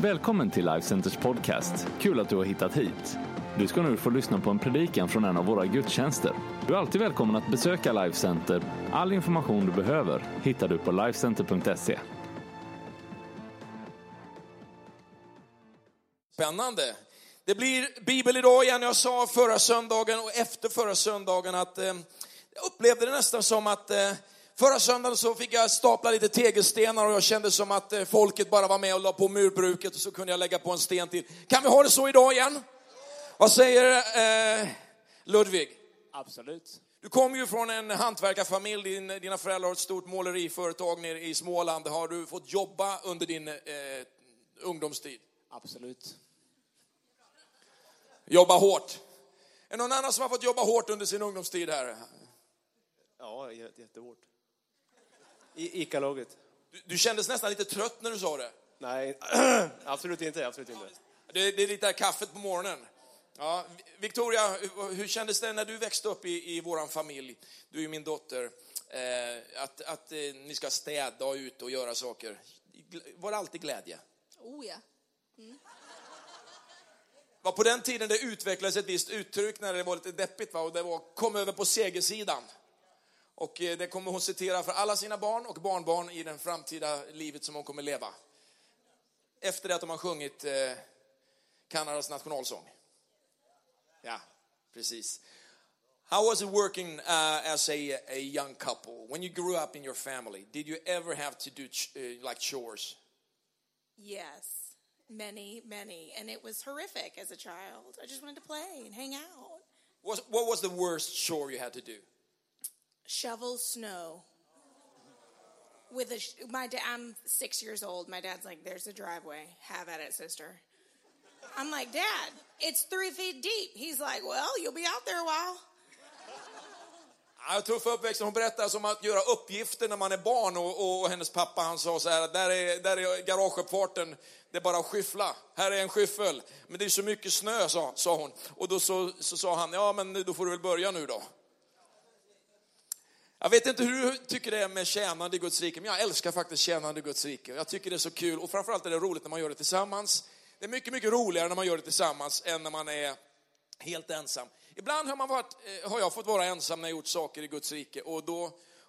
Välkommen till Life Centers podcast. Kul att du har hittat hit. Du ska nu få lyssna på en predikan från en av våra gudstjänster. Du är alltid välkommen att besöka Life Center. All information du behöver hittar du på lifecenter.se. Spännande. Det blir bibel idag igen. Jag sa förra söndagen och efter förra söndagen att eh, jag upplevde det nästan som att eh, förra söndagen så fick jag stapla lite tegelstenar och jag kände som att eh, folket bara var med och la på murbruket och så kunde jag lägga på en sten till. Kan vi ha det så idag igen? Vad säger eh, Ludvig? Absolut. Du kommer ju från en hantverkarfamilj, Din, dina föräldrar har ett stort måleriföretag nere i Småland. Har du fått jobba under din eh, ungdomstid? Absolut. Jobba hårt. Är det någon annan som har fått jobba hårt under sin ungdomstid här? Ja, jä- jättehårt. I ICA-laget? Du, du kändes nästan lite trött när du sa det. Nej, absolut inte. Absolut inte. Det, det är lite kaffet på morgonen. Ja, Victoria, hur- hur kändes det när du växte upp i, i vår familj? Du är min dotter. Eh, att att eh, ni ska städa och ut och göra saker. Var det alltid glädje? Oh ja. var på den tiden det utvecklades ett visst uttryck när det var lite deppigt va? och det var kom över på segersidan. Och eh, det kommer hon citera för alla sina barn och barnbarn i den framtida livet som hon kommer leva. Efter det att de har sjungit eh, Kanadas nationalsång. Ja, precis. How was it working uh, as a, a young couple? When you grew up in your family, did you ever have to do ch- uh, like chores? Yes. Many, many. And it was horrific as a child. I just wanted to play and hang out. What, what was the worst chore you had to do? Shovel snow. With a, sh- my dad, I'm six years old. My dad's like, there's a driveway. Have at it, sister. I'm like, Dad, it's three feet deep. He's like, well, you'll be out there a while. Ja, tuff uppväxt. Hon berättar om att göra uppgifter när man är barn och, och hennes pappa han sa så här där är, där är garageuppfarten, det är bara att skyffla. Här är en skyffel. Men det är så mycket snö, sa, sa hon. Och då så, så sa han, ja men då får du väl börja nu då. Jag vet inte hur du tycker det är med tjänande i Guds rike, men jag älskar faktiskt tjänande i Guds rike. Jag tycker det är så kul och framförallt är det roligt när man gör det tillsammans. Det är mycket, mycket roligare när man gör det tillsammans än när man är helt ensam. Ibland har, man varit, eh, har jag fått vara ensam när jag gjort saker i Guds rike och då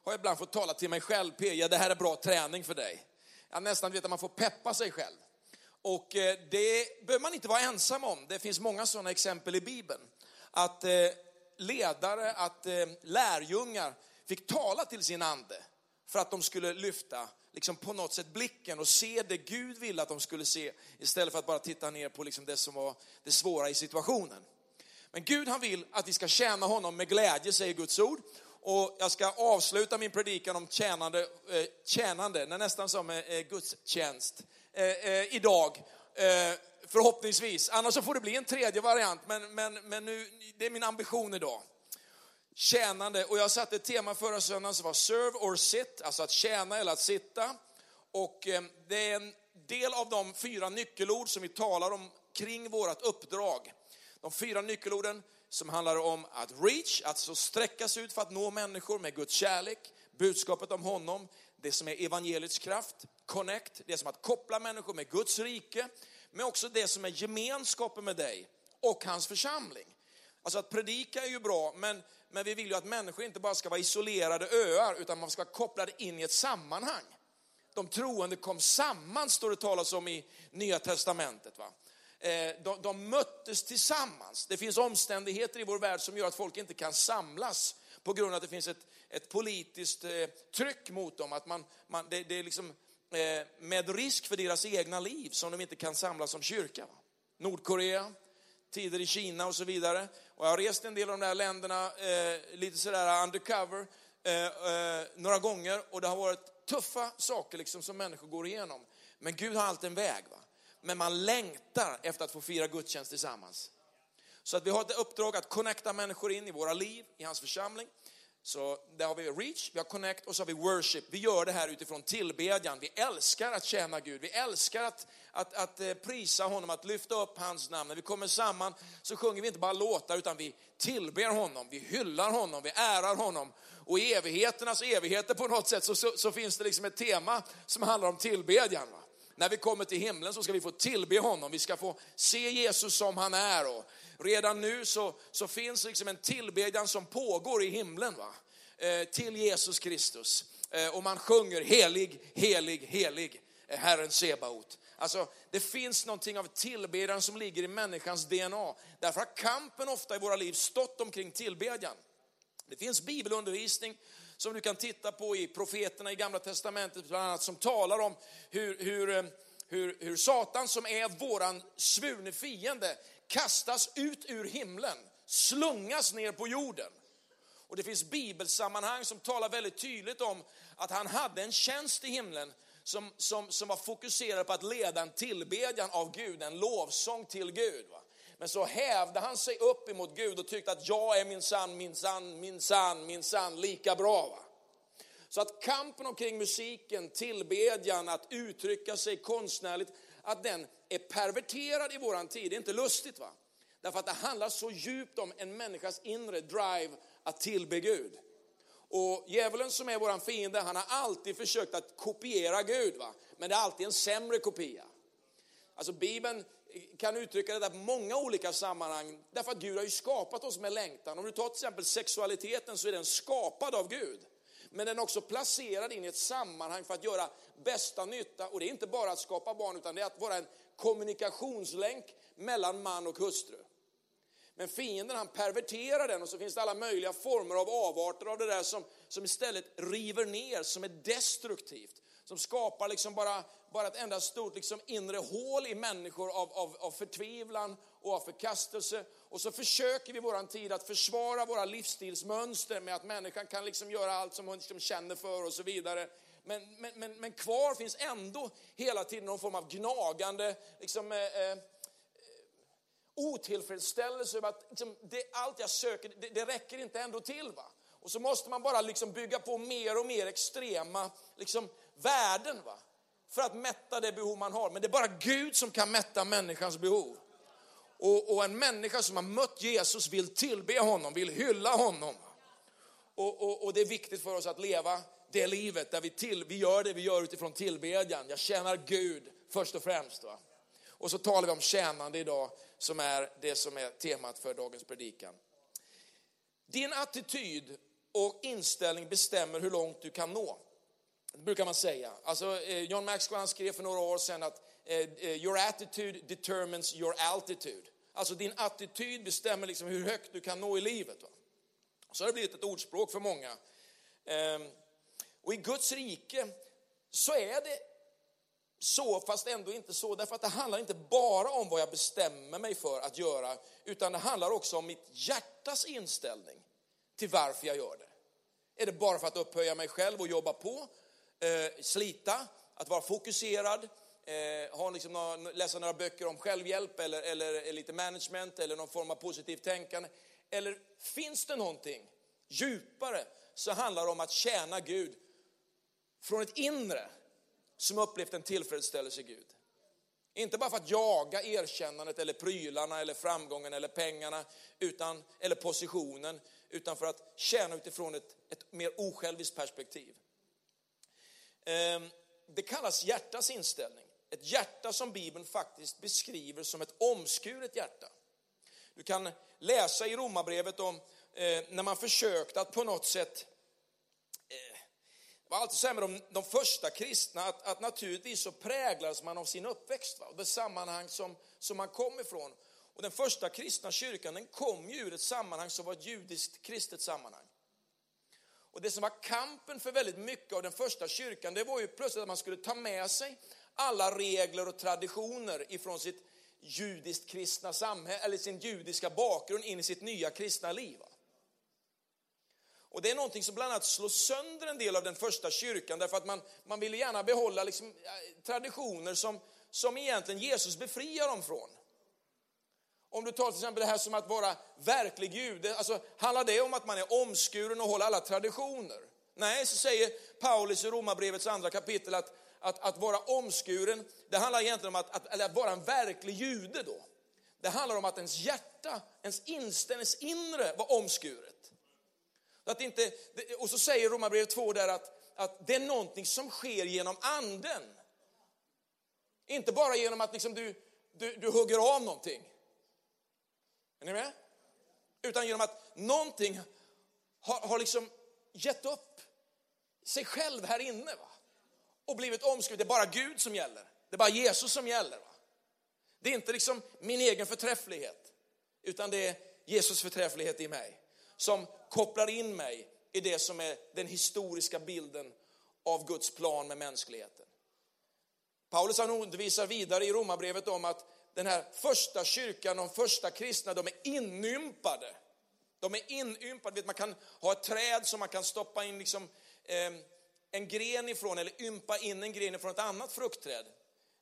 har jag ibland fått tala till mig själv, P, det här är bra träning för dig. Jag nästan vet att man får peppa sig själv. Och eh, det behöver man inte vara ensam om. Det finns många sådana exempel i Bibeln. Att eh, ledare, att lärjungar fick tala till sin ande för att de skulle lyfta liksom på något sätt blicken och se det Gud ville att de skulle se istället för att bara titta ner på liksom det som var det svåra i situationen. Men Gud han vill att vi ska tjäna honom med glädje, säger Guds ord. Och jag ska avsluta min predikan om tjänande, eh, tjänande det är nästan som eh, eh, gudstjänst, eh, eh, idag. Eh, förhoppningsvis, annars så får det bli en tredje variant, men, men, men nu, det är min ambition idag. Tjänande, och jag satte ett tema förra söndagen som var serve or sit, alltså att tjäna eller att sitta. Och eh, det är en del av de fyra nyckelord som vi talar om kring vårt uppdrag. De fyra nyckelorden som handlar om att reach, alltså sträcka sig ut för att nå människor med Guds kärlek, budskapet om honom, det som är evangeliets kraft, connect, det som att koppla människor med Guds rike, men också det som är gemenskapen med dig och hans församling. Alltså att predika är ju bra, men, men vi vill ju att människor inte bara ska vara isolerade öar, utan man ska vara kopplade in i ett sammanhang. De troende kom samman, står det talas om i Nya Testamentet. Va? Eh, de, de möttes tillsammans. Det finns omständigheter i vår värld som gör att folk inte kan samlas på grund av att det finns ett, ett politiskt eh, tryck mot dem. Att man, man, det, det är liksom eh, med risk för deras egna liv som de inte kan samlas som kyrka. Va? Nordkorea, tider i Kina och så vidare. Och jag har rest en del av de där länderna eh, lite sådär undercover eh, eh, några gånger och det har varit tuffa saker liksom som människor går igenom. Men Gud har alltid en väg. Va? Men man längtar efter att få fira gudstjänst tillsammans. Så att vi har ett uppdrag att connecta människor in i våra liv, i hans församling. Så där har vi reach, vi har connect och så har vi worship. Vi gör det här utifrån tillbedjan. Vi älskar att tjäna Gud. Vi älskar att, att, att eh, prisa honom, att lyfta upp hans namn. När vi kommer samman så sjunger vi inte bara låtar utan vi tillber honom, vi hyllar honom, vi ärar honom. Och i evigheternas evigheter på något sätt så, så, så finns det liksom ett tema som handlar om tillbedjan. Va? När vi kommer till himlen så ska vi få tillbe honom, vi ska få se Jesus som han är. Och redan nu så, så finns liksom en tillbedjan som pågår i himlen va? Eh, till Jesus Kristus. Eh, och man sjunger helig, helig, helig, Herren Sebaot. Alltså, det finns någonting av tillbedjan som ligger i människans DNA. Därför har kampen ofta i våra liv stått omkring tillbedjan. Det finns bibelundervisning som du kan titta på i profeterna i gamla testamentet bland annat som talar om hur, hur, eh, hur, hur Satan som är våran svurne fiende kastas ut ur himlen, slungas ner på jorden. Och det finns bibelsammanhang som talar väldigt tydligt om att han hade en tjänst i himlen som, som, som var fokuserad på att leda en tillbedjan av Gud, en lovsång till Gud. Va? Men så hävde han sig upp emot Gud och tyckte att jag är min sann, min sann, min sann, min sann lika bra. Va? Så att kampen omkring musiken, tillbedjan, att uttrycka sig konstnärligt, att den är perverterad i våran tid, det är inte lustigt va? Därför att det handlar så djupt om en människas inre drive att tillbe Gud. Och djävulen som är våran fiende, han har alltid försökt att kopiera Gud va? Men det är alltid en sämre kopia. Alltså Bibeln kan uttrycka detta på många olika sammanhang, därför att Gud har ju skapat oss med längtan. Om du tar till exempel sexualiteten så är den skapad av Gud. Men den är också placerad in i ett sammanhang för att göra bästa nytta. Och det är inte bara att skapa barn, utan det är att vara en kommunikationslänk mellan man och hustru. Men fienden han perverterar den och så finns det alla möjliga former av avarter av det där som, som istället river ner, som är destruktivt. Som skapar liksom bara, bara ett enda stort liksom inre hål i människor av, av, av förtvivlan och av förkastelse. Och så försöker vi i våran tid att försvara våra livsstilsmönster med att människan kan liksom göra allt som hon liksom känner för och så vidare. Men, men, men, men, kvar finns ändå hela tiden någon form av gnagande liksom, eh, eh, eh otillfredsställelse över att liksom, det, allt jag söker, det, det, räcker inte ändå till. Va? Och så måste man bara liksom bygga på mer och mer extrema liksom, värden va? för att mätta det behov man har. Men det är bara Gud som kan mätta människans behov. Och, och en människa som har mött Jesus vill tillbe honom, vill hylla honom. Och, och, och, det är viktigt för oss att leva det livet där vi, till, vi gör det vi gör utifrån tillbedjan. Jag tjänar Gud först och främst. Va? Och så talar vi om tjänande idag som är det som är temat för dagens predikan. Din attityd och inställning bestämmer hur långt du kan nå. Det brukar man säga. Alltså, eh, John Maxwell han skrev för några år sedan att eh, eh, your attitude determines your altitude. Alltså din attityd bestämmer liksom hur högt du kan nå i livet. Va? Så har det blivit ett ordspråk för många. Ehm, och i Guds rike så är det så, fast ändå inte så. Därför att det handlar inte bara om vad jag bestämmer mig för att göra, utan det handlar också om mitt hjärtas inställning till varför jag gör det. Är det bara för att upphöja mig själv och jobba på, eh, slita, att vara fokuserad, eh, ha liksom några, läsa några böcker om självhjälp eller, eller eh, lite management eller någon form av positivt tänkande? Eller finns det någonting djupare som handlar om att tjäna Gud från ett inre som upplevt en tillfredsställelse i Gud. Inte bara för att jaga erkännandet eller prylarna eller framgången eller pengarna utan, eller positionen, utan för att tjäna utifrån ett, ett mer osjälviskt perspektiv. Ehm, det kallas hjärtas inställning. Ett hjärta som Bibeln faktiskt beskriver som ett omskuret hjärta. Du kan läsa i Romarbrevet om eh, när man försökte att på något sätt eh, det var alltid så här med de, de första kristna, att, att naturligtvis så präglades man av sin uppväxt, va? och det sammanhang som, som man kom ifrån. Och den första kristna kyrkan, den kom ju ur ett sammanhang som var ett judiskt kristet sammanhang. Och det som var kampen för väldigt mycket av den första kyrkan, det var ju plötsligt att man skulle ta med sig alla regler och traditioner ifrån sitt judiskt kristna samhälle, eller sin judiska bakgrund in i sitt nya kristna liv. Och det är någonting som bland annat slår sönder en del av den första kyrkan därför att man, man ville gärna behålla liksom, eh, traditioner som, som egentligen Jesus befriar dem från. Om du tar till exempel det här som att vara verklig jude, alltså handlar det om att man är omskuren och håller alla traditioner? Nej, så säger Paulus i Romarbrevets andra kapitel att, att, att vara omskuren, det handlar egentligen om att, att, eller att vara en verklig jude då. Det handlar om att ens hjärta, ens inställning, ens inre var omskuret. Att inte, och så säger Romarbrevet 2 där att, att det är någonting som sker genom anden. Inte bara genom att liksom du, du, du hugger av någonting. Är ni med? Utan genom att någonting har, har liksom gett upp sig själv här inne. Va? Och blivit omskrivet. Det är bara Gud som gäller. Det är bara Jesus som gäller. Va? Det är inte liksom min egen förträfflighet. Utan det är Jesus förträfflighet i mig. Som kopplar in mig i det som är den historiska bilden av Guds plan med mänskligheten. Paulus han undervisar vidare i Romarbrevet om att den här första kyrkan, de första kristna, de är inympade. De är inympade, vet, man kan ha ett träd som man kan stoppa in liksom, eh, en gren ifrån eller ympa in en gren ifrån ett annat fruktträd.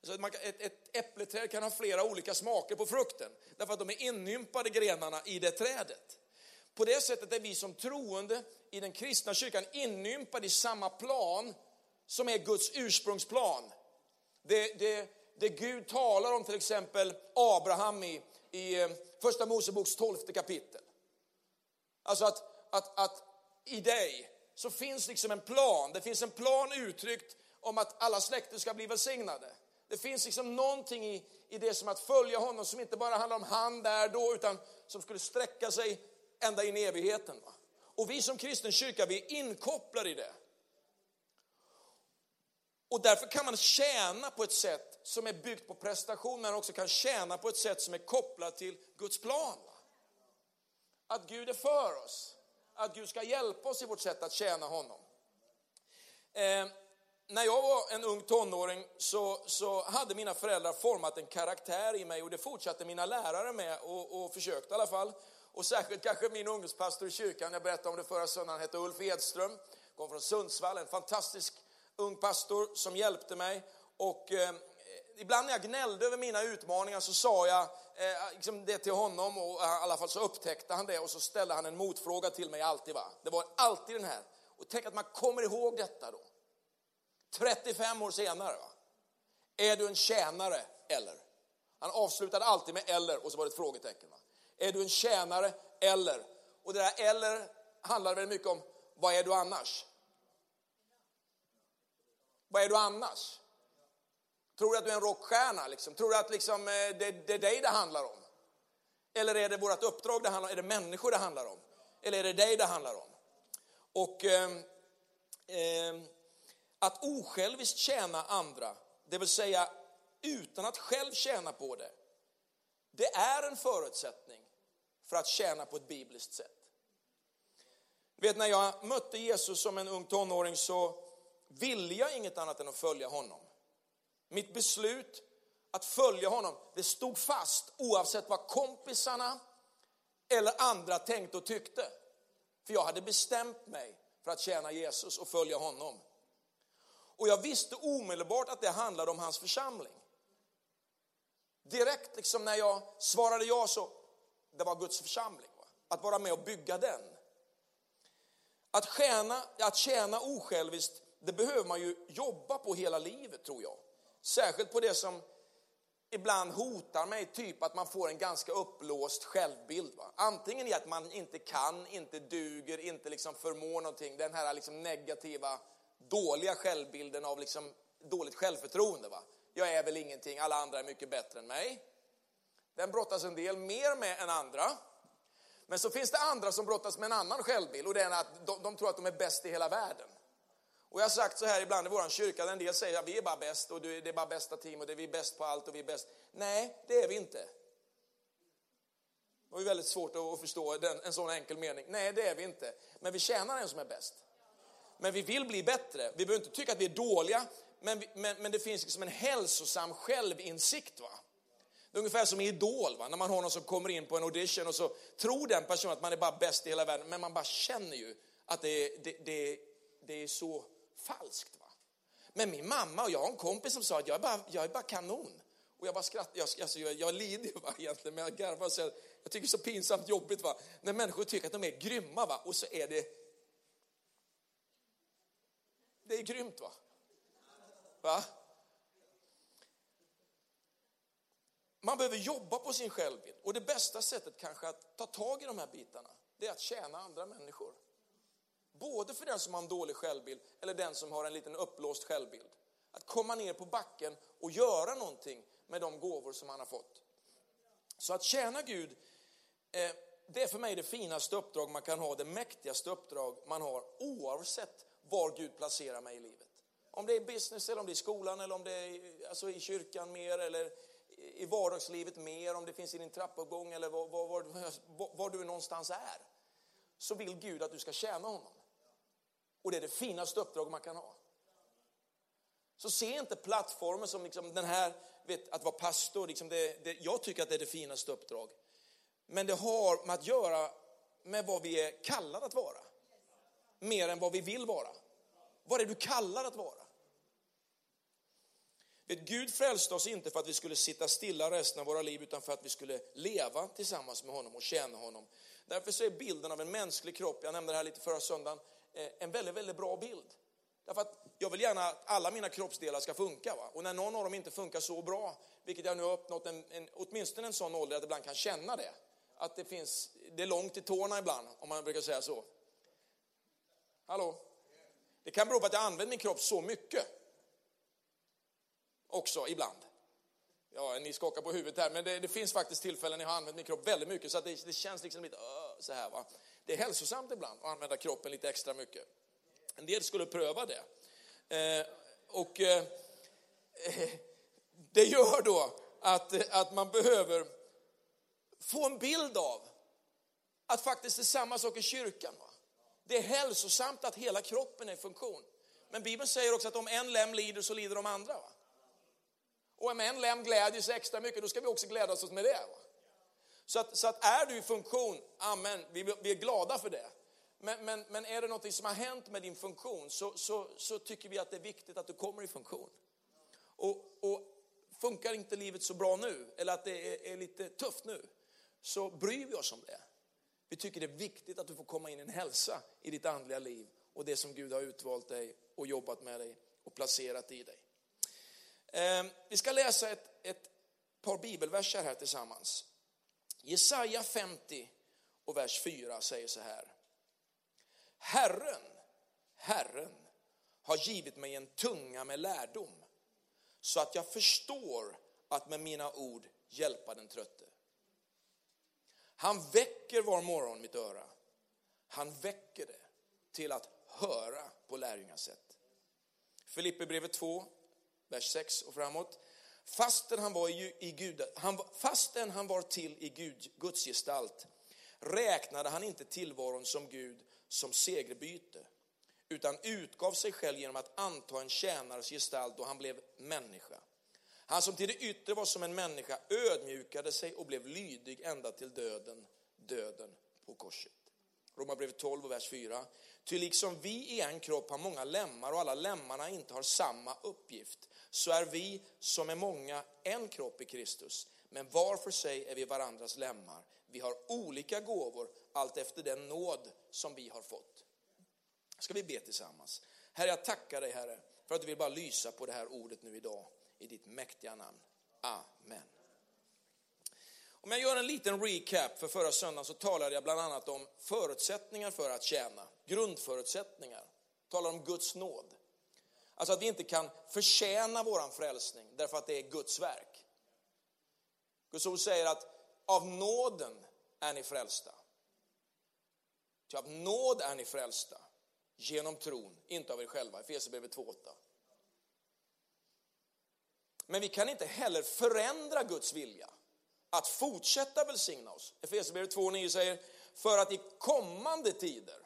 Så man, ett, ett äppleträd kan ha flera olika smaker på frukten, därför att de är inympade grenarna i det trädet. På det sättet är vi som troende i den kristna kyrkan inympade i samma plan som är Guds ursprungsplan. Det, det, det Gud talar om till exempel Abraham i, i eh, första Moseboks tolfte kapitel. Alltså att, att, att i dig så finns liksom en plan, det finns en plan uttryckt om att alla släkter ska bli välsignade. Det finns liksom någonting i, i det som att följa honom som inte bara handlar om han där då, utan som skulle sträcka sig ända in i evigheten. Va? Och vi som kristen kyrka, vi är inkopplade i det. Och därför kan man tjäna på ett sätt som är byggt på prestation, men också kan tjäna på ett sätt som är kopplat till Guds plan. Att Gud är för oss, att Gud ska hjälpa oss i vårt sätt att tjäna honom. Eh, när jag var en ung tonåring så, så hade mina föräldrar format en karaktär i mig och det fortsatte mina lärare med och, och försökte i alla fall. Och särskilt kanske min ungdomspastor i kyrkan, jag berättade om det förra söndagen, han hette Ulf Edström, kom från Sundsvall, en fantastisk ung pastor som hjälpte mig. Och eh, ibland när jag gnällde över mina utmaningar så sa jag eh, liksom det till honom och eh, i alla fall så upptäckte han det och så ställde han en motfråga till mig alltid. Va? Det var alltid den här. Och tänk att man kommer ihåg detta då. 35 år senare. Va? Är du en tjänare eller? Han avslutade alltid med eller och så var det ett frågetecken. Va? Är du en tjänare eller? Och det där eller handlar väldigt mycket om vad är du annars? Vad är du annars? Tror du att du är en rockstjärna? Liksom? Tror du att liksom, eh, det, det är dig det handlar om? Eller är det vårt uppdrag det handlar om? Är det människor det handlar om? Eller är det dig det handlar om? Och eh, eh, att osjälviskt tjäna andra, det vill säga utan att själv tjäna på det, det är en förutsättning för att tjäna på ett bibliskt sätt. Vet, när jag mötte Jesus som en ung tonåring så ville jag inget annat än att följa honom. Mitt beslut att följa honom, det stod fast oavsett vad kompisarna eller andra tänkte och tyckte. För jag hade bestämt mig för att tjäna Jesus och följa honom. Och jag visste omedelbart att det handlade om hans församling. Direkt liksom när jag svarade ja så, det var Guds församling. Va? Att vara med och bygga den. Att tjäna, att tjäna osjälviskt, det behöver man ju jobba på hela livet tror jag. Särskilt på det som ibland hotar mig, typ att man får en ganska uppblåst självbild. Va? Antingen i att man inte kan, inte duger, inte liksom förmår någonting. Den här liksom negativa, dåliga självbilden av liksom dåligt självförtroende. Va? Jag är väl ingenting, alla andra är mycket bättre än mig. Den brottas en del mer med än andra. Men så finns det andra som brottas med en annan självbild och det är att de, de tror att de är bäst i hela världen. Och jag har sagt så här ibland i vår kyrka, en del säger att vi är bara bäst och det är bara bästa team och det är vi är bäst på allt och vi är bäst. Nej, det är vi inte. Det är väldigt svårt att förstå den, en sån enkel mening. Nej, det är vi inte. Men vi tjänar en som är bäst. Men vi vill bli bättre. Vi behöver inte tycka att vi är dåliga, men, vi, men, men det finns liksom en hälsosam självinsikt. Va? Det är ungefär som i Idol, va? när man har någon som kommer in på en audition och så tror den personen att man är bara bäst i hela världen, men man bara känner ju att det, det, det, det är så falskt. Va? Men min mamma och jag har en kompis som sa att jag är bara, jag är bara kanon. Och jag bara skrattar, jag, alltså, jag, jag lider ju va, egentligen, men jag garvar och säger jag tycker det är så pinsamt jobbigt va? när människor tycker att de är grymma va? och så är det det är grymt va? va? Man behöver jobba på sin självbild och det bästa sättet kanske att ta tag i de här bitarna, det är att tjäna andra människor. Både för den som har en dålig självbild eller den som har en liten uppblåst självbild. att komma ner på backen och göra någonting med de gåvor som han har fått. Så att tjäna Gud, eh, det är för mig det finaste uppdrag man kan ha, det mäktigaste uppdrag man har oavsett var Gud placerar mig i livet. Om det är business, eller om det är skolan, eller om det är alltså i kyrkan mer, eller i vardagslivet mer, om det finns i din trappuppgång eller var, var, var, var, du någonstans är. Så vill Gud att du ska tjäna honom. Och det är det finaste uppdrag man kan ha. Så se inte plattformen som liksom den här, vet, att vara pastor, liksom det, det, jag tycker att det är det finaste uppdrag. Men det har med att göra med vad vi är kallade att vara. Mer än vad vi vill vara. Vad är du kallad att vara? Vet, Gud frälste oss inte för att vi skulle sitta stilla resten av våra liv utan för att vi skulle leva tillsammans med honom och tjäna honom. Därför så är bilden av en mänsklig kropp, jag nämnde det här lite förra söndagen, Eh, en väldigt, väldigt bra bild. Därför att jag vill gärna att alla mina kroppsdelar ska funka. Va? Och när någon av dem inte funkar så bra, vilket jag nu har uppnått en, en, åtminstone en sån ålder att jag ibland kan känna det. Att det finns, det är långt i tårna ibland, om man brukar säga så. Hallå? Det kan bero på att jag använder min kropp så mycket. Också ibland. Ja, ni skakar på huvudet här, men det, det finns faktiskt tillfällen när jag har använt min kropp väldigt mycket så att det, det känns liksom lite uh, så här. Va? Det är hälsosamt ibland att använda kroppen lite extra mycket. En del skulle pröva det. Eh, och eh, det gör då att, att man behöver få en bild av att faktiskt det är samma sak i kyrkan. Va? Det är hälsosamt att hela kroppen är i funktion. Men Bibeln säger också att om en lem lider så lider de andra. Va? Och om en lem glädjer sig extra mycket, då ska vi också glädjas oss med det. Va? Så, att, så att är du i funktion, amen, vi, vi är glada för det. Men, men, men är det något som har hänt med din funktion så, så, så tycker vi att det är viktigt att du kommer i funktion. Och, och funkar inte livet så bra nu, eller att det är, är, lite tufft nu, så bryr vi oss om det. Vi tycker det är viktigt att du får komma in i en hälsa i ditt andliga liv och det som Gud har utvalt dig och jobbat med dig och placerat i dig. Ehm, vi ska läsa ett, ett par bibelverser här tillsammans. Jesaja 50 och vers 4 säger så här. Herren, Herren har givit mig en tunga med lärdom så att jag förstår att med mina ord hjälpa den trötte. Han väcker var morgon mitt öra. Han väcker det till att höra på lärjungasätt. Filipperbrevet 2, vers 6 och framåt. Fastän han var, i, i Gud, han, fastän han var till i Gud, Guds gestalt räknade han inte tillvaron som Gud som segerbyte, utan utgav sig själv genom att anta en tjänares gestalt då han blev människa. Han som till det yttre var som en människa ödmjukade sig och blev lydig ända till döden, döden på korset. Romarbrevet 12 och vers 4. Ty liksom vi i en kropp har många lemmar och alla lemmarna inte har samma uppgift, så är vi som är många en kropp i Kristus, men var för sig är vi varandras lemmar. Vi har olika gåvor allt efter den nåd som vi har fått. Ska vi be tillsammans? Herre, jag tackar dig Herre för att du vill bara lysa på det här ordet nu idag i ditt mäktiga namn. Amen. Om jag gör en liten recap för förra söndagen så talade jag bland annat om förutsättningar för att tjäna, grundförutsättningar. Jag talade om Guds nåd. Alltså att vi inte kan förtjäna våran frälsning därför att det är Guds verk. Guds ord säger att av nåden är ni frälsta. Ty av nåd är ni frälsta genom tron, inte av er själva. Efesierbrevet 2.8. Men vi kan inte heller förändra Guds vilja att fortsätta välsigna oss. Efesierbrevet 2.9 säger, för att i kommande tider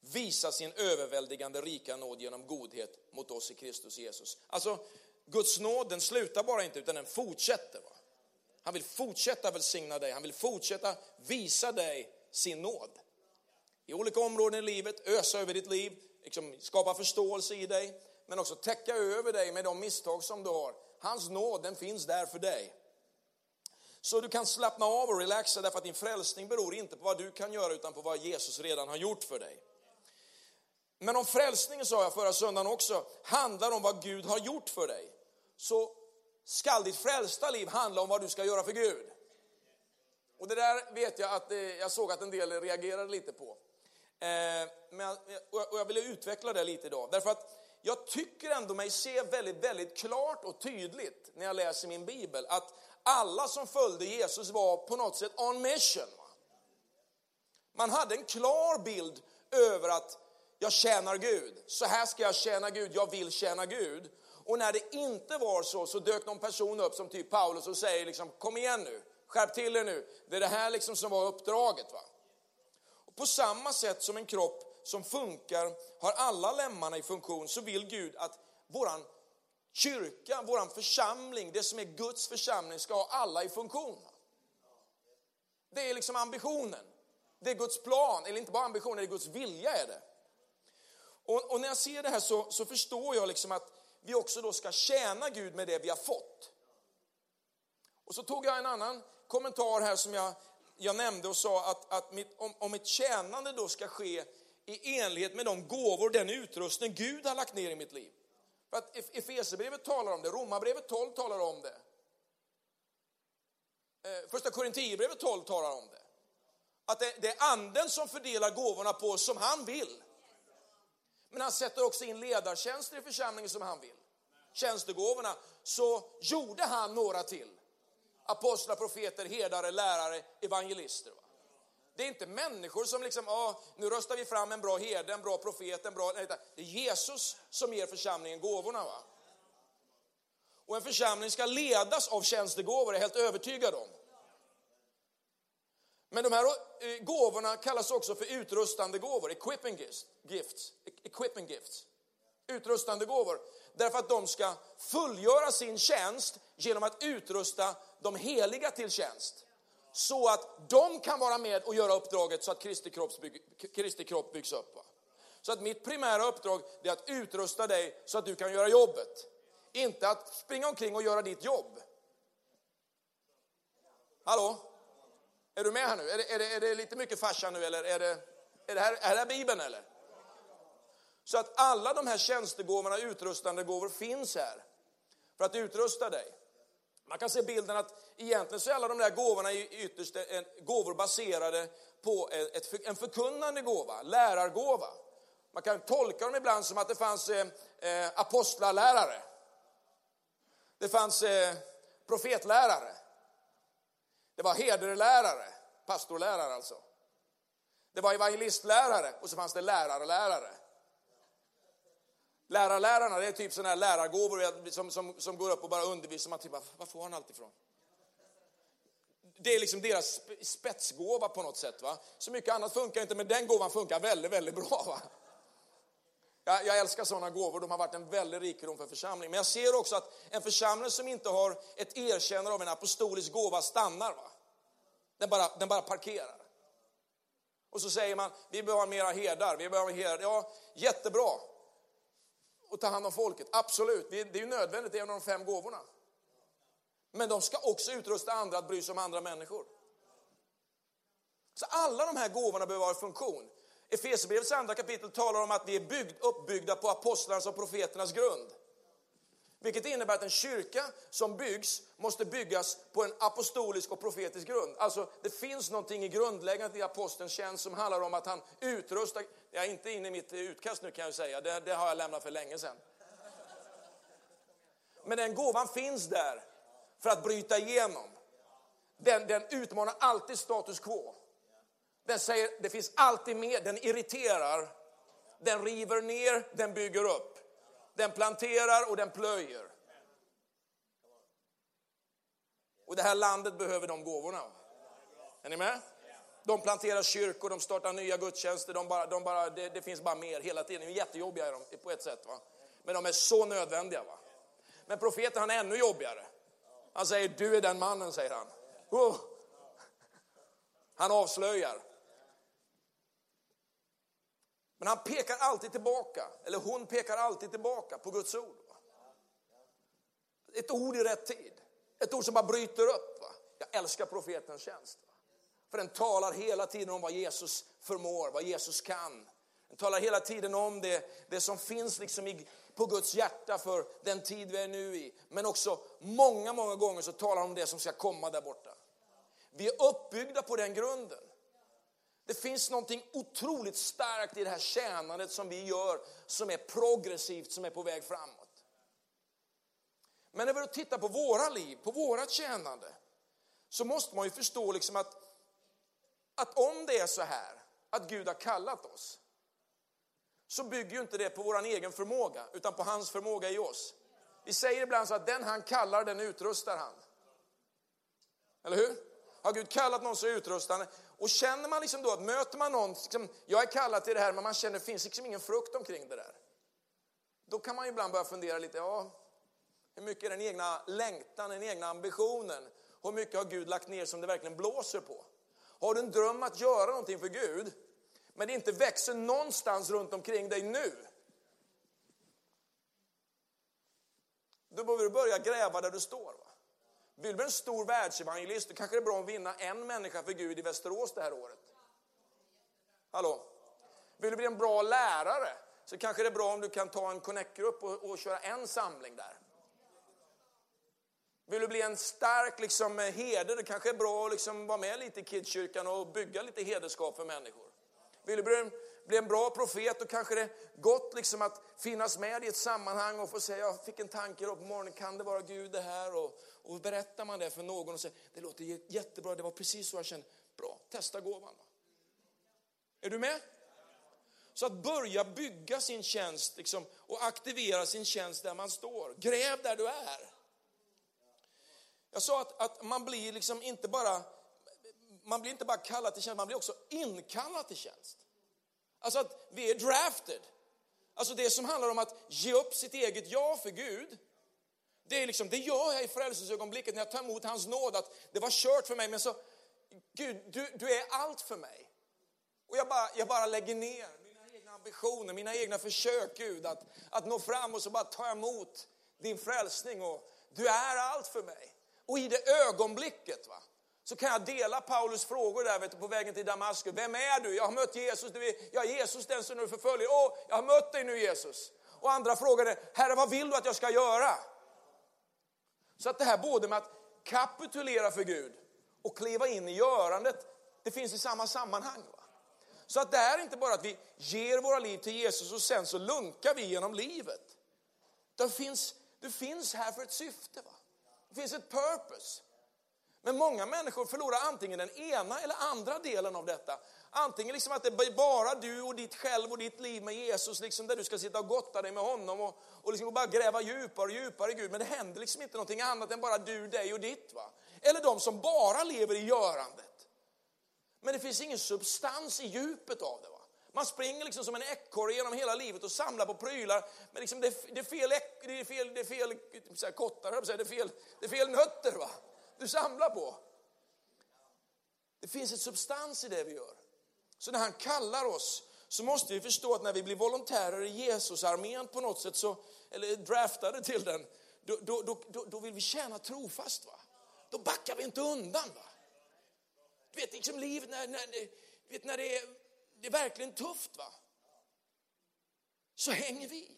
visa sin överväldigande rika nåd genom godhet mot oss i Kristus Jesus. Alltså, Guds nåd den slutar bara inte utan den fortsätter. Va? Han vill fortsätta välsigna dig, han vill fortsätta visa dig sin nåd. I olika områden i livet, ösa över ditt liv, liksom skapa förståelse i dig, men också täcka över dig med de misstag som du har. Hans nåd, den finns där för dig. Så du kan slappna av och relaxa därför att din frälsning beror inte på vad du kan göra utan på vad Jesus redan har gjort för dig. Men om frälsningen, sa jag förra söndagen också, handlar om vad Gud har gjort för dig, så skall ditt frälsta liv handla om vad du ska göra för Gud. Och det där vet jag att eh, jag såg att en del reagerade lite på. Eh, men, och jag ville utveckla det lite idag. Därför att jag tycker ändå mig se väldigt, väldigt klart och tydligt när jag läser min bibel att alla som följde Jesus var på något sätt on mission. Man hade en klar bild över att jag tjänar Gud. Så här ska jag tjäna Gud, jag vill tjäna Gud. Och när det inte var så, så dök någon person upp som typ Paulus och säger liksom, kom igen nu, skärp till er nu. Det är det här liksom som var uppdraget. Va? Och på samma sätt som en kropp som funkar, har alla lemmarna i funktion, så vill Gud att våran kyrka, våran församling, det som är Guds församling, ska ha alla i funktion. Det är liksom ambitionen. Det är Guds plan, eller inte bara ambitionen, det är Guds vilja är det. Och, och när jag ser det här så, så, förstår jag liksom att vi också då ska tjäna Gud med det vi har fått. Och så tog jag en annan kommentar här som jag, jag nämnde och sa att, att mitt, om, om mitt tjänande då ska ske i enlighet med de gåvor, den utrustning Gud har lagt ner i mitt liv. För att Efesierbrevet talar om det, Romarbrevet 12 talar om det. Eh, Första Korinthierbrevet 12 talar om det. Att det, det är anden som fördelar gåvorna på oss som han vill. Men han sätter också in ledartjänster i församlingen som han vill. Tjänstegåvorna, så gjorde han några till. Apostlar, profeter, herdare, lärare, evangelister. Va? Det är inte människor som liksom, ah, nu röstar vi fram en bra herde, en bra profet, en bra... Nej, det är Jesus som ger församlingen gåvorna. Va? Och en församling ska ledas av tjänstegåvor, är jag helt övertygad om. Men de här eh, gåvorna kallas också för utrustande gåvor, equipping gifts. Equipping gifts. Utrustande gåvor. Därför att de ska fullgöra sin tjänst genom att utrusta de heliga till tjänst. Så att de kan vara med och göra uppdraget så att Kristi, bygg, Kristi kropp byggs upp. Så att mitt primära uppdrag är att utrusta dig så att du kan göra jobbet. Inte att springa omkring och göra ditt jobb. Hallå? Är du med här nu? Är det, är det, är det lite mycket farsa nu eller är det, är det, här, är det här Bibeln eller? Så att alla de här tjänstegåvorna, utrustande gåvor finns här för att utrusta dig. Man kan se bilden att egentligen så är alla de där gåvorna ytterst en, gåvor baserade på ett, en förkunnande gåva, lärargåva. Man kan tolka dem ibland som att det fanns eh, eh apostlalärare. Det fanns eh, profetlärare. Det var hederlärare, pastorlärare alltså. Det var evangelistlärare och så fanns det lärarlärare. Lärarlärarna, det är typ sådana här lärargåvor som, som, som går upp och bara undervisar. Man typ, var får han allt ifrån? Det är liksom deras spetsgåva på något sätt. Va? Så mycket annat funkar inte, men den gåvan funkar väldigt, väldigt bra. Va? Jag, jag älskar sådana gåvor, de har varit en väldig rikedom för församlingen. Men jag ser också att en församling som inte har ett erkännande av en apostolisk gåva stannar. Va? Den, bara, den bara parkerar. Och så säger man, vi behöver mera herdar, vi behöver herdar. Ja, jättebra. Och ta hand om folket, absolut. Det är ju nödvändigt, det är en av de fem gåvorna. Men de ska också utrusta andra att bry sig om andra människor. Så alla de här gåvorna behöver ha funktion. Efesierbrevets andra kapitel talar om att vi är byggd, uppbyggda på apostlarnas och profeternas grund. Vilket innebär att en kyrka som byggs måste byggas på en apostolisk och profetisk grund. Alltså det finns någonting i grundläggandet i apostelns tjänst som handlar om att han utrustar, jag är inte inne i mitt utkast nu kan jag säga, det, det har jag lämnat för länge sedan. Men den gåvan finns där för att bryta igenom. Den, den utmanar alltid status quo. Den säger, det finns alltid mer, den irriterar, den river ner, den bygger upp. Den planterar och den plöjer. Och det här landet behöver de gåvorna. Är ni med? De planterar kyrkor, de startar nya gudstjänster, de bara, de bara, det, det finns bara mer hela tiden. De är jättejobbiga de, på ett sätt. Va? Men de är så nödvändiga. Va? Men profeten han är ännu jobbigare. Han säger, du är den mannen, säger han. Oh. Han avslöjar. Men han pekar alltid tillbaka, eller hon pekar alltid tillbaka på Guds ord. Ett ord i rätt tid. Ett ord som bara bryter upp. Va? Jag älskar profetens tjänst. Va? För den talar hela tiden om vad Jesus förmår, vad Jesus kan. Den talar hela tiden om det, det som finns liksom i, på Guds hjärta för den tid vi är nu i. Men också många, många gånger så talar han om det som ska komma där borta. Vi är uppbyggda på den grunden. Det finns någonting otroligt starkt i det här tjänandet som vi gör som är progressivt, som är på väg framåt. Men när vi tittar på våra liv, på vårat tjänande, så måste man ju förstå liksom att, att om det är så här, att Gud har kallat oss, så bygger ju inte det på vår egen förmåga, utan på hans förmåga i oss. Vi säger ibland så att den han kallar, den utrustar han. Eller hur? Har Gud kallat någon så utrustar han. Och känner man liksom då att möter man någon, liksom, jag är kallad till det här, men man känner att det finns liksom ingen frukt omkring det där. Då kan man ibland börja fundera lite, ja, hur mycket är den egna längtan, den egna ambitionen? Hur mycket har Gud lagt ner som det verkligen blåser på? Har du en dröm att göra någonting för Gud, men det inte växer någonstans runt omkring dig nu? Då behöver du börja gräva där du står. Va? Vill du bli en stor världsevangelist, då kanske det är bra att vinna en människa för Gud i Västerås det här året. Hallå? Vill du bli en bra lärare, så kanske det är bra om du kan ta en connect-grupp och, och köra en samling där. Vill du bli en stark liksom, heder, det kanske är bra att liksom vara med lite i kidskyrkan och bygga lite hederskap för människor. Vill du bli en, bli en bra profet, då kanske det är gott liksom att finnas med i ett sammanhang och få säga, jag fick en tanke på morgonen, kan det vara Gud det här? Och, och berättar man det för någon och säger, det låter jättebra, det var precis så jag kände. Bra, testa gåvan. Är du med? Så att börja bygga sin tjänst liksom, och aktivera sin tjänst där man står. Gräv där du är. Jag sa att, att man blir liksom inte bara man blir inte bara kallad till tjänst, man blir också inkallad till tjänst. Alltså att vi är drafted. Alltså det som handlar om att ge upp sitt eget ja för Gud. Det, är liksom, det gör jag i frälsningsögonblicket när jag tar emot hans nåd. Att det var kört för mig, men så, Gud, du, du är allt för mig. Och jag bara, jag bara lägger ner mina egna ambitioner, mina egna försök, Gud, att, att nå fram och så bara ta emot din frälsning. Och du är allt för mig. Och i det ögonblicket, va, så kan jag dela Paulus frågor där vet du, på vägen till Damaskus. Vem är du? Jag har mött Jesus. Du är, jag är Jesus den som du förföljer. Åh, jag har mött dig nu Jesus. Och andra frågade, Herre vad vill du att jag ska göra? Så att det här både med att kapitulera för Gud och kliva in i görandet, det finns i samma sammanhang. Va? Så att det är inte bara att vi ger våra liv till Jesus och sen så lunkar vi genom livet. Det finns, det finns här för ett syfte. Va? Det finns ett purpose. Men många människor förlorar antingen den ena eller andra delen av detta. Antingen liksom att det är bara du och ditt själv och ditt liv med Jesus, liksom där du ska sitta och gotta dig med honom och, och liksom bara gräva djupare och djupare i Gud. Men det händer liksom inte någonting annat än bara du, dig och ditt. Va? Eller de som bara lever i görandet. Men det finns ingen substans i djupet av det. Va? Man springer liksom som en ekorre genom hela livet och samlar på prylar. Men liksom det, det är fel, det är fel, det är fel så här, kottar, det är fel, det är fel nötter. Va? du samlar på. Det finns ett substans i det vi gör. Så när han kallar oss så måste vi förstå att när vi blir volontärer i Jesusarmén på något sätt, så, eller draftade till den, då, då, då, då, vill vi tjäna trofast. Va? Då backar vi inte undan. Va? Du vet, liksom livet när, när, vet, när det, är, det är verkligen tufft, va? så hänger vi.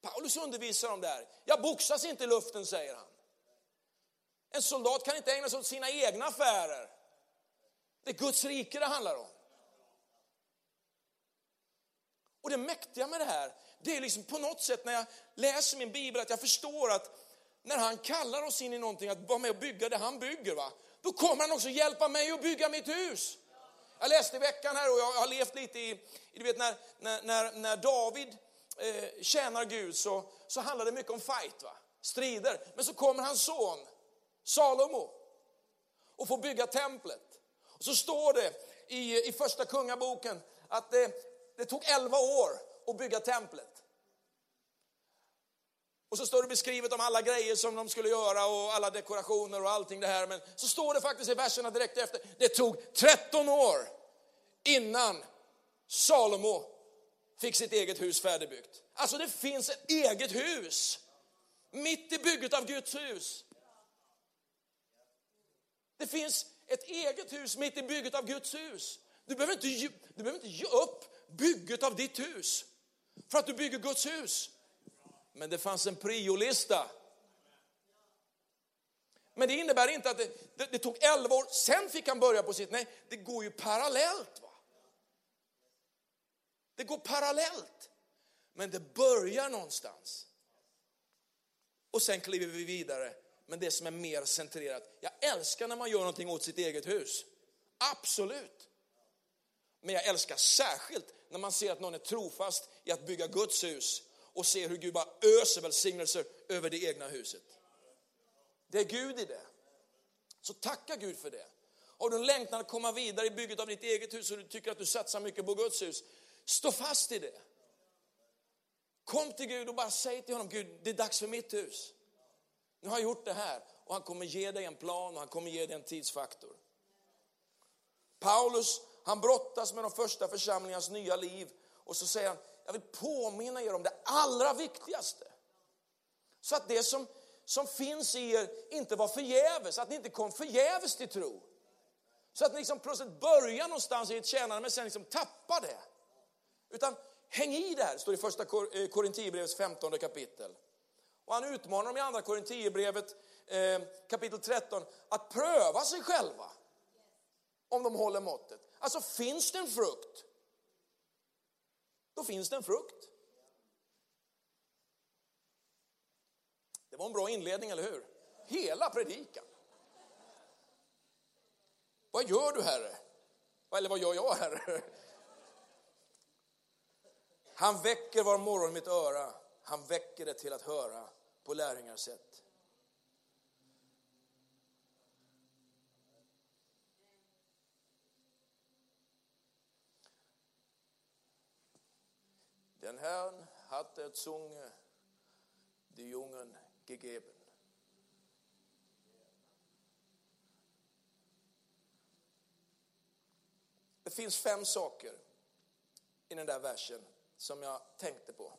Paulus undervisar om det här. Jag boxas inte i luften, säger han. En soldat kan inte ägna sig åt sina egna affärer. Det är Guds rike det handlar om. Och det mäktiga med det här, det är liksom på något sätt när jag läser min bibel att jag förstår att när han kallar oss in i någonting, att vara med och bygga det han bygger, va? då kommer han också hjälpa mig att bygga mitt hus. Jag läste i veckan här och jag har levt lite i, du vet när, när, när David eh, tjänar Gud så, så handlar det mycket om fight, va? strider. Men så kommer hans son Salomo och får bygga templet. Så står det i, i första kungaboken att det, det tog 11 år att bygga templet. Och så står det beskrivet om alla grejer som de skulle göra och alla dekorationer och allting det här. Men så står det faktiskt i verserna direkt efter, det tog 13 år innan Salomo fick sitt eget hus färdigbyggt. Alltså det finns ett eget hus mitt i bygget av Guds hus. Det finns ett eget hus mitt i bygget av Guds hus. Du behöver inte, du behöver inte ge upp bygget av ditt hus för att du bygger Guds hus. Men det fanns en priolista. Men det innebär inte att det, det, det tog 11 år, sen fick han börja på sitt. Nej, det går ju parallellt. Va? Det går parallellt. Men det börjar någonstans. Och sen kliver vi vidare. Men det som är mer centrerat. Jag älskar när man gör någonting åt sitt eget hus. Absolut. Men jag älskar särskilt när man ser att någon är trofast i att bygga Guds hus och ser hur Gud bara öser välsignelser över det egna huset. Det är Gud i det. Så tacka Gud för det. Har du en längtan att komma vidare i bygget av ditt eget hus och du tycker att du satsar mycket på Guds hus, stå fast i det. Kom till Gud och bara säg till honom, Gud, det är dags för mitt hus. Nu har jag gjort det här och han kommer ge dig en plan och han kommer ge dig en tidsfaktor. Paulus, han brottas med de första församlingarnas nya liv och så säger han, jag vill påminna er om det allra viktigaste. Så att det som, som finns i er inte var förgäves, att ni inte kom förgäves till tro. Så att ni liksom plötsligt börjar någonstans i ett tjänande men sen liksom tappar det. Utan häng i det här, står i första Korintierbrevets eh, Korinthierbrevets 15 kapitel. Och han utmanar dem i andra Korinthierbrevet eh, kapitel 13 att pröva sig själva. Om de håller måttet. Alltså finns det en frukt, då finns det en frukt. Det var en bra inledning, eller hur? Hela predikan. Vad gör du, Herre? Eller vad gör jag, Herre? Han väcker var morgon mitt öra. Han väcker det till att höra på lärjungars sätt. Den Herrn hat der Zunge die Jungen gegeben. Det finns fem saker i den där versen som jag tänkte på.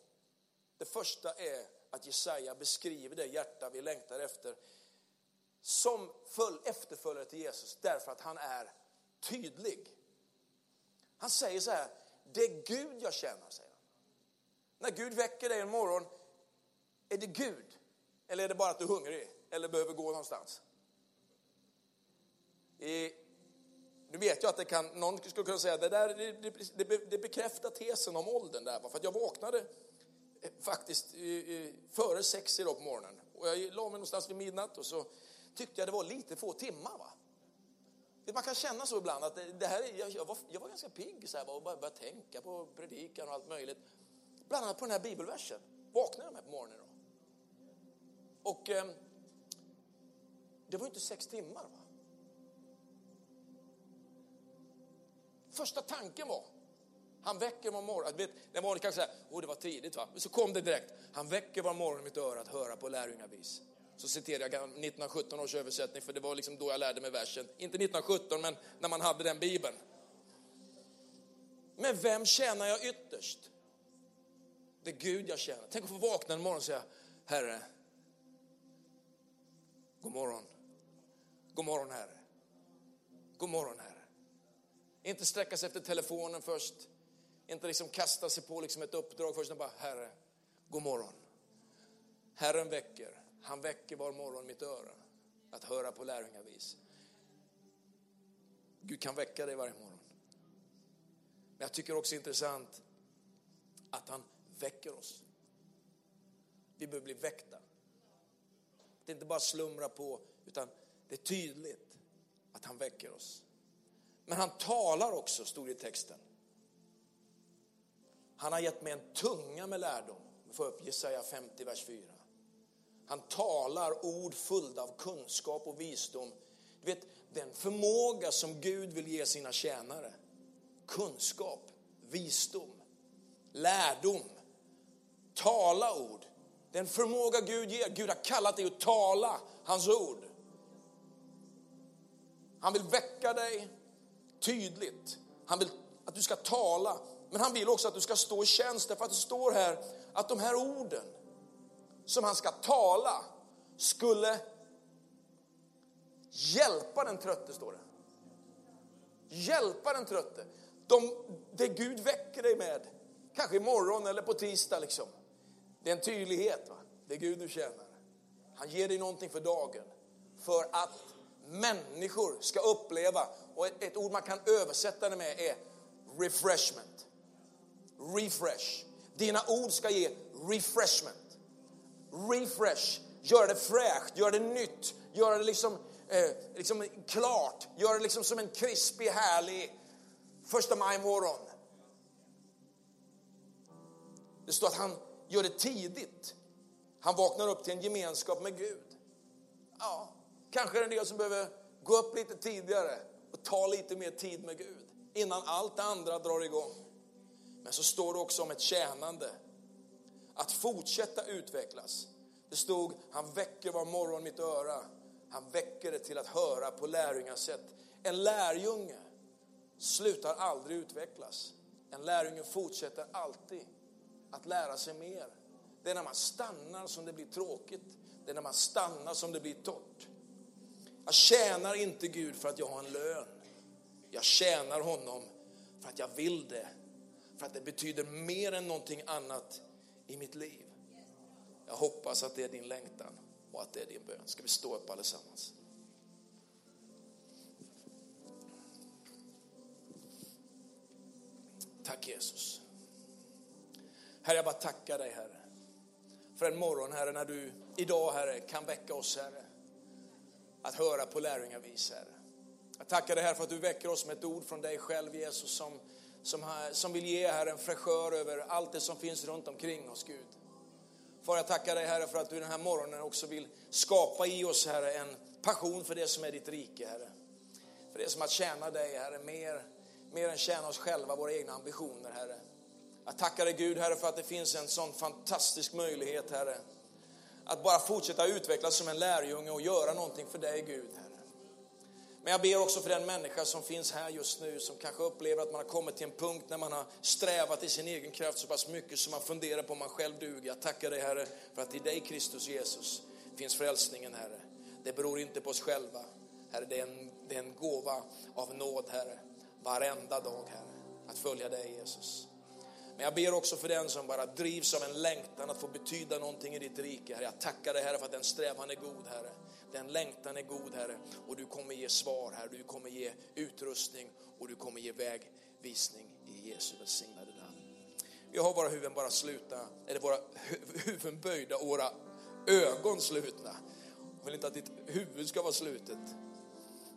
Det första är att Jesaja beskriver det hjärta vi längtar efter som full efterföljare till Jesus därför att han är tydlig. Han säger så här, det är Gud jag tjänar, säger han. När Gud väcker dig en morgon, är det Gud? Eller är det bara att du är hungrig eller behöver gå någonstans? I, nu vet jag att det kan, någon skulle kunna säga det, där, det, det, det bekräftar tesen om åldern där. För att jag vaknade faktiskt eh, eh, före sex idag på morgonen. Och jag la mig någonstans vid midnatt och så tyckte jag det var lite få timmar. Va? Man kan känna så ibland att det här, jag, jag, var, jag var ganska pigg så här, och bara började tänka på predikan och allt möjligt. Bland annat på den här bibelversen. Vaknade jag med på morgonen. Då. Och eh, det var inte sex timmar. Va? Första tanken var, han väcker var morgon. Vet, den var kanske säger, åh oh, det var tidigt va? Men så kom det direkt. Han väcker var morgon i mitt öra att höra på lärjungavis. Så citerar jag 1917 års översättning, för det var liksom då jag lärde mig versen. Inte 1917, men när man hade den bibeln. Men vem tjänar jag ytterst? Det är Gud jag tjänar. Tänk att få vakna en morgon och säga, Herre, god morgon. God morgon Herre. God morgon Herre. Inte sträcka sig efter telefonen först. Inte liksom kasta sig på liksom ett uppdrag först. Utan bara, Herre, god morgon. Herren väcker. Han väcker var morgon mitt öra. Att höra på lärjungavis. Gud kan väcka dig varje morgon. Men jag tycker också det är intressant att han väcker oss. Vi behöver bli väckta. Det är inte bara slumra på, utan det är tydligt att han väcker oss. Men han talar också, stod det i texten. Han har gett mig en tunga med lärdom. för får upp Jesaja 50, vers 4. Han talar ord fulla av kunskap och visdom. Du vet, den förmåga som Gud vill ge sina tjänare. Kunskap, visdom, lärdom, tala ord. Den förmåga Gud ger. Gud har kallat dig att tala hans ord. Han vill väcka dig tydligt. Han vill att du ska tala, men han vill också att du ska stå i tjänst. Därför att det står här att de här orden som han ska tala skulle hjälpa den trötte, står det. Hjälpa den trötte. De, det Gud väcker dig med, kanske imorgon eller på tisdag liksom. Det är en tydlighet, va? det är Gud du tjänar. Han ger dig någonting för dagen. för att människor ska uppleva, och ett, ett ord man kan översätta det med är refreshment. Refresh. Dina ord ska ge refreshment. Refresh. Göra det fräscht, göra det nytt, göra det liksom, eh, liksom klart, göra det liksom som en krispig, härlig första maj morgon. Det står att han gör det tidigt. Han vaknar upp till en gemenskap med Gud. Ja, kanske är det en del som behöver gå upp lite tidigare och ta lite mer tid med Gud innan allt det andra drar igång. Men så står det också om ett tjänande. Att fortsätta utvecklas. Det stod, han väcker var morgon mitt öra. Han väcker det till att höra på lärjungasätt. En lärjunge slutar aldrig utvecklas. En lärjunge fortsätter alltid att lära sig mer. Det är när man stannar som det blir tråkigt. Det är när man stannar som det blir torrt. Jag tjänar inte Gud för att jag har en lön. Jag tjänar honom för att jag vill det. För att det betyder mer än någonting annat i mitt liv. Jag hoppas att det är din längtan och att det är din bön. Ska vi stå upp allesammans? Tack Jesus. Herre, jag bara tackar dig Herre. För en morgon Herre, när du idag Herre kan väcka oss Herre. Att höra på lärjungavis Herre. Jag tackar dig Herre för att du väcker oss med ett ord från dig själv Jesus som, som, som vill ge Herre en fräschör över allt det som finns runt omkring oss Gud. Far jag tackar dig Herre för att du den här morgonen också vill skapa i oss Herre en passion för det som är ditt rike Herre. För det som att tjäna dig Herre mer, mer än tjäna oss själva, våra egna ambitioner Herre. Jag tackar dig Gud Herre för att det finns en sån fantastisk möjlighet Herre. Att bara fortsätta utvecklas som en lärjunge och göra någonting för dig Gud Herre. Men jag ber också för den människa som finns här just nu som kanske upplever att man har kommit till en punkt när man har strävat i sin egen kraft så pass mycket som man funderar på om man själv duger. Jag tackar dig Herre för att i dig Kristus Jesus finns frälsningen Herre. Det beror inte på oss själva. Herre, det är en, det är en gåva av nåd Herre. Varenda dag Herre. Att följa dig Jesus. Men jag ber också för den som bara drivs av en längtan att få betyda någonting i ditt rike. Herre. Jag tackar dig Herre för att den strävan är god Herre. Den längtan är god Herre och du kommer ge svar Herre. du kommer ge utrustning och du kommer ge vägvisning i Jesu välsignade namn. Vi har våra huvuden bara slutna, eller våra huvuden böjda och våra ögon slutna. Jag vill inte att ditt huvud ska vara slutet.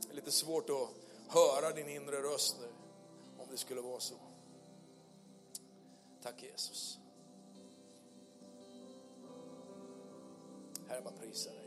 Det är lite svårt att höra din inre röst nu, om det skulle vara så. Tack Jesus. Herre, bara prisar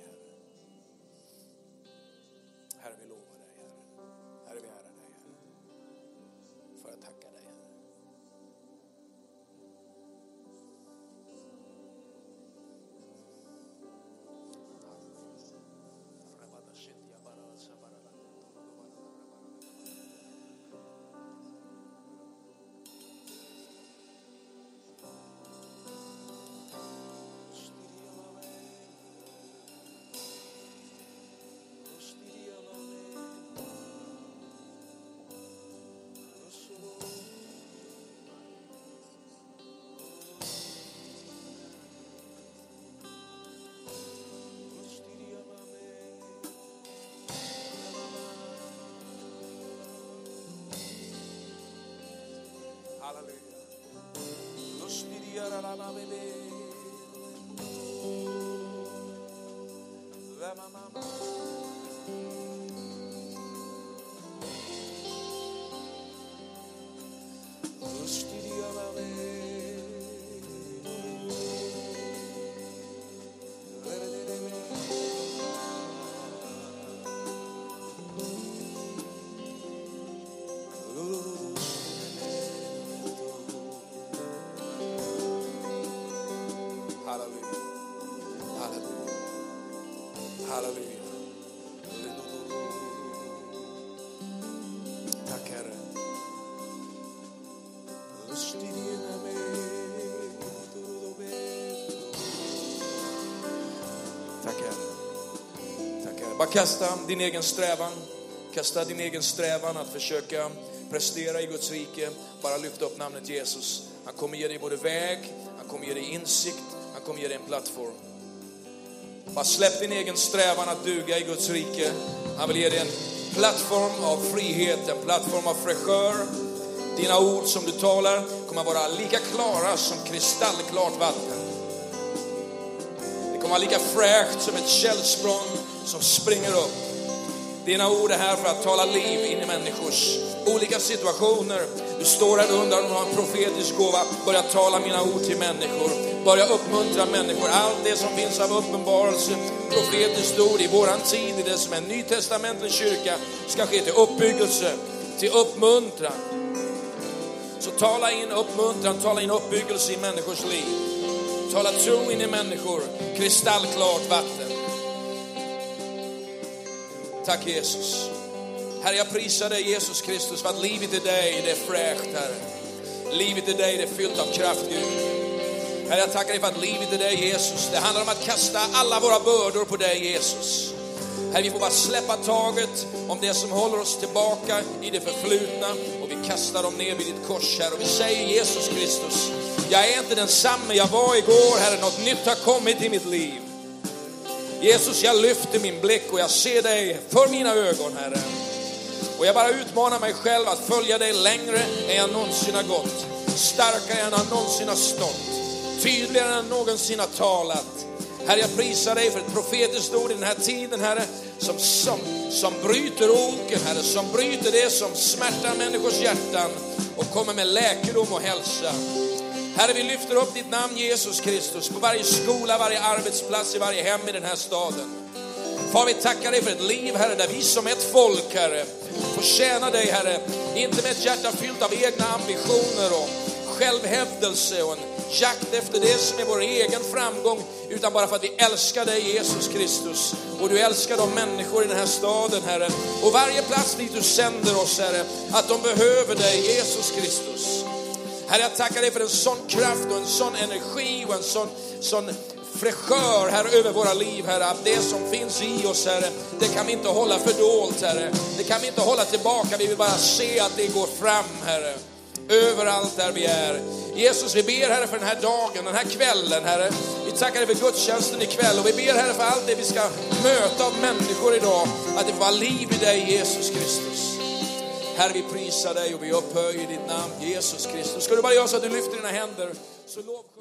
Halleluja. Lustidia la la la bebe. Vema mamma. Bara kasta din egen strävan. Kasta din egen strävan att försöka prestera i Guds rike. Bara lyfta upp namnet Jesus. Han kommer ge dig både väg, han kommer ge dig insikt, han kommer ge dig en plattform. Bara släpp din egen strävan att duga i Guds rike. Han vill ge dig en plattform av frihet, en plattform av fräschör. Dina ord som du talar kommer vara lika klara som kristallklart vatten. Det kommer vara lika fräscht som ett källsprång som springer upp. Dina ord är här för att tala liv in i människors olika situationer. Du står här och undrar om du har en profetisk gåva. Börja tala mina ord till människor. Börja uppmuntra människor. Allt det som finns av uppenbarelse, profetiskt ord i våran tid, i det som är en nytestamentlig kyrka, ska ske till uppbyggelse, till uppmuntran. Så tala in uppmuntran, tala in uppbyggelse i människors liv. Tala tro in i människor, kristallklart vatten. Tack Jesus. Herre, jag prisar dig Jesus Kristus för att livet i dig det är fräscht, Herre. Livet i dig det är fyllt av kraft, Gud. Herre, jag tackar dig för att livet i dig, Jesus, det handlar om att kasta alla våra bördor på dig, Jesus. Herre, vi får bara släppa taget om det som håller oss tillbaka i det förflutna och vi kastar dem ner vid ditt kors, Herre. Och vi säger Jesus Kristus, jag är inte densamme jag var igår, Herre. Något nytt har kommit i mitt liv. Jesus, jag lyfter min blick och jag ser dig för mina ögon, Herre. Och jag bara utmanar mig själv att följa dig längre än jag någonsin har gått. Starkare än jag någonsin har stått. Tydligare än någonsin har talat. Herre, jag prisar dig för ett profetiskt ord i den här tiden, Herre, som, som, som bryter oken, Herre, som bryter det som smärtar människors hjärtan och kommer med läkedom och hälsa. Herre, vi lyfter upp ditt namn Jesus Kristus på varje skola, varje arbetsplats, i varje hem i den här staden. Far, vi tackar dig för ett liv, Herre, där vi som ett folk, Herre, får tjäna dig, Herre, inte med ett hjärta fyllt av egna ambitioner och självhävdelse och en jakt efter det som är vår egen framgång, utan bara för att vi älskar dig, Jesus Kristus. Och du älskar de människor i den här staden, Herre. Och varje plats dit du sänder oss, Herre, att de behöver dig, Jesus Kristus. Herre, jag tackar dig för en sån kraft och en sån energi och en sån, sån fräschör, Herre, över våra liv, Herre. Att det som finns i oss, Herre, det kan vi inte hålla fördolt, Herre. Det kan vi inte hålla tillbaka. Vi vill bara se att det går fram, Herre. Överallt där vi är. Jesus, vi ber Herre för den här dagen, den här kvällen, Herre. Vi tackar dig för gudstjänsten ikväll och vi ber Herre för allt det vi ska möta av människor idag. Att det får vara liv i dig, Jesus Kristus. Herre, vi prisar dig och vi upphöjer ditt namn, Jesus Kristus. Ska du bara göra så att du lyfter dina händer, så lovsjung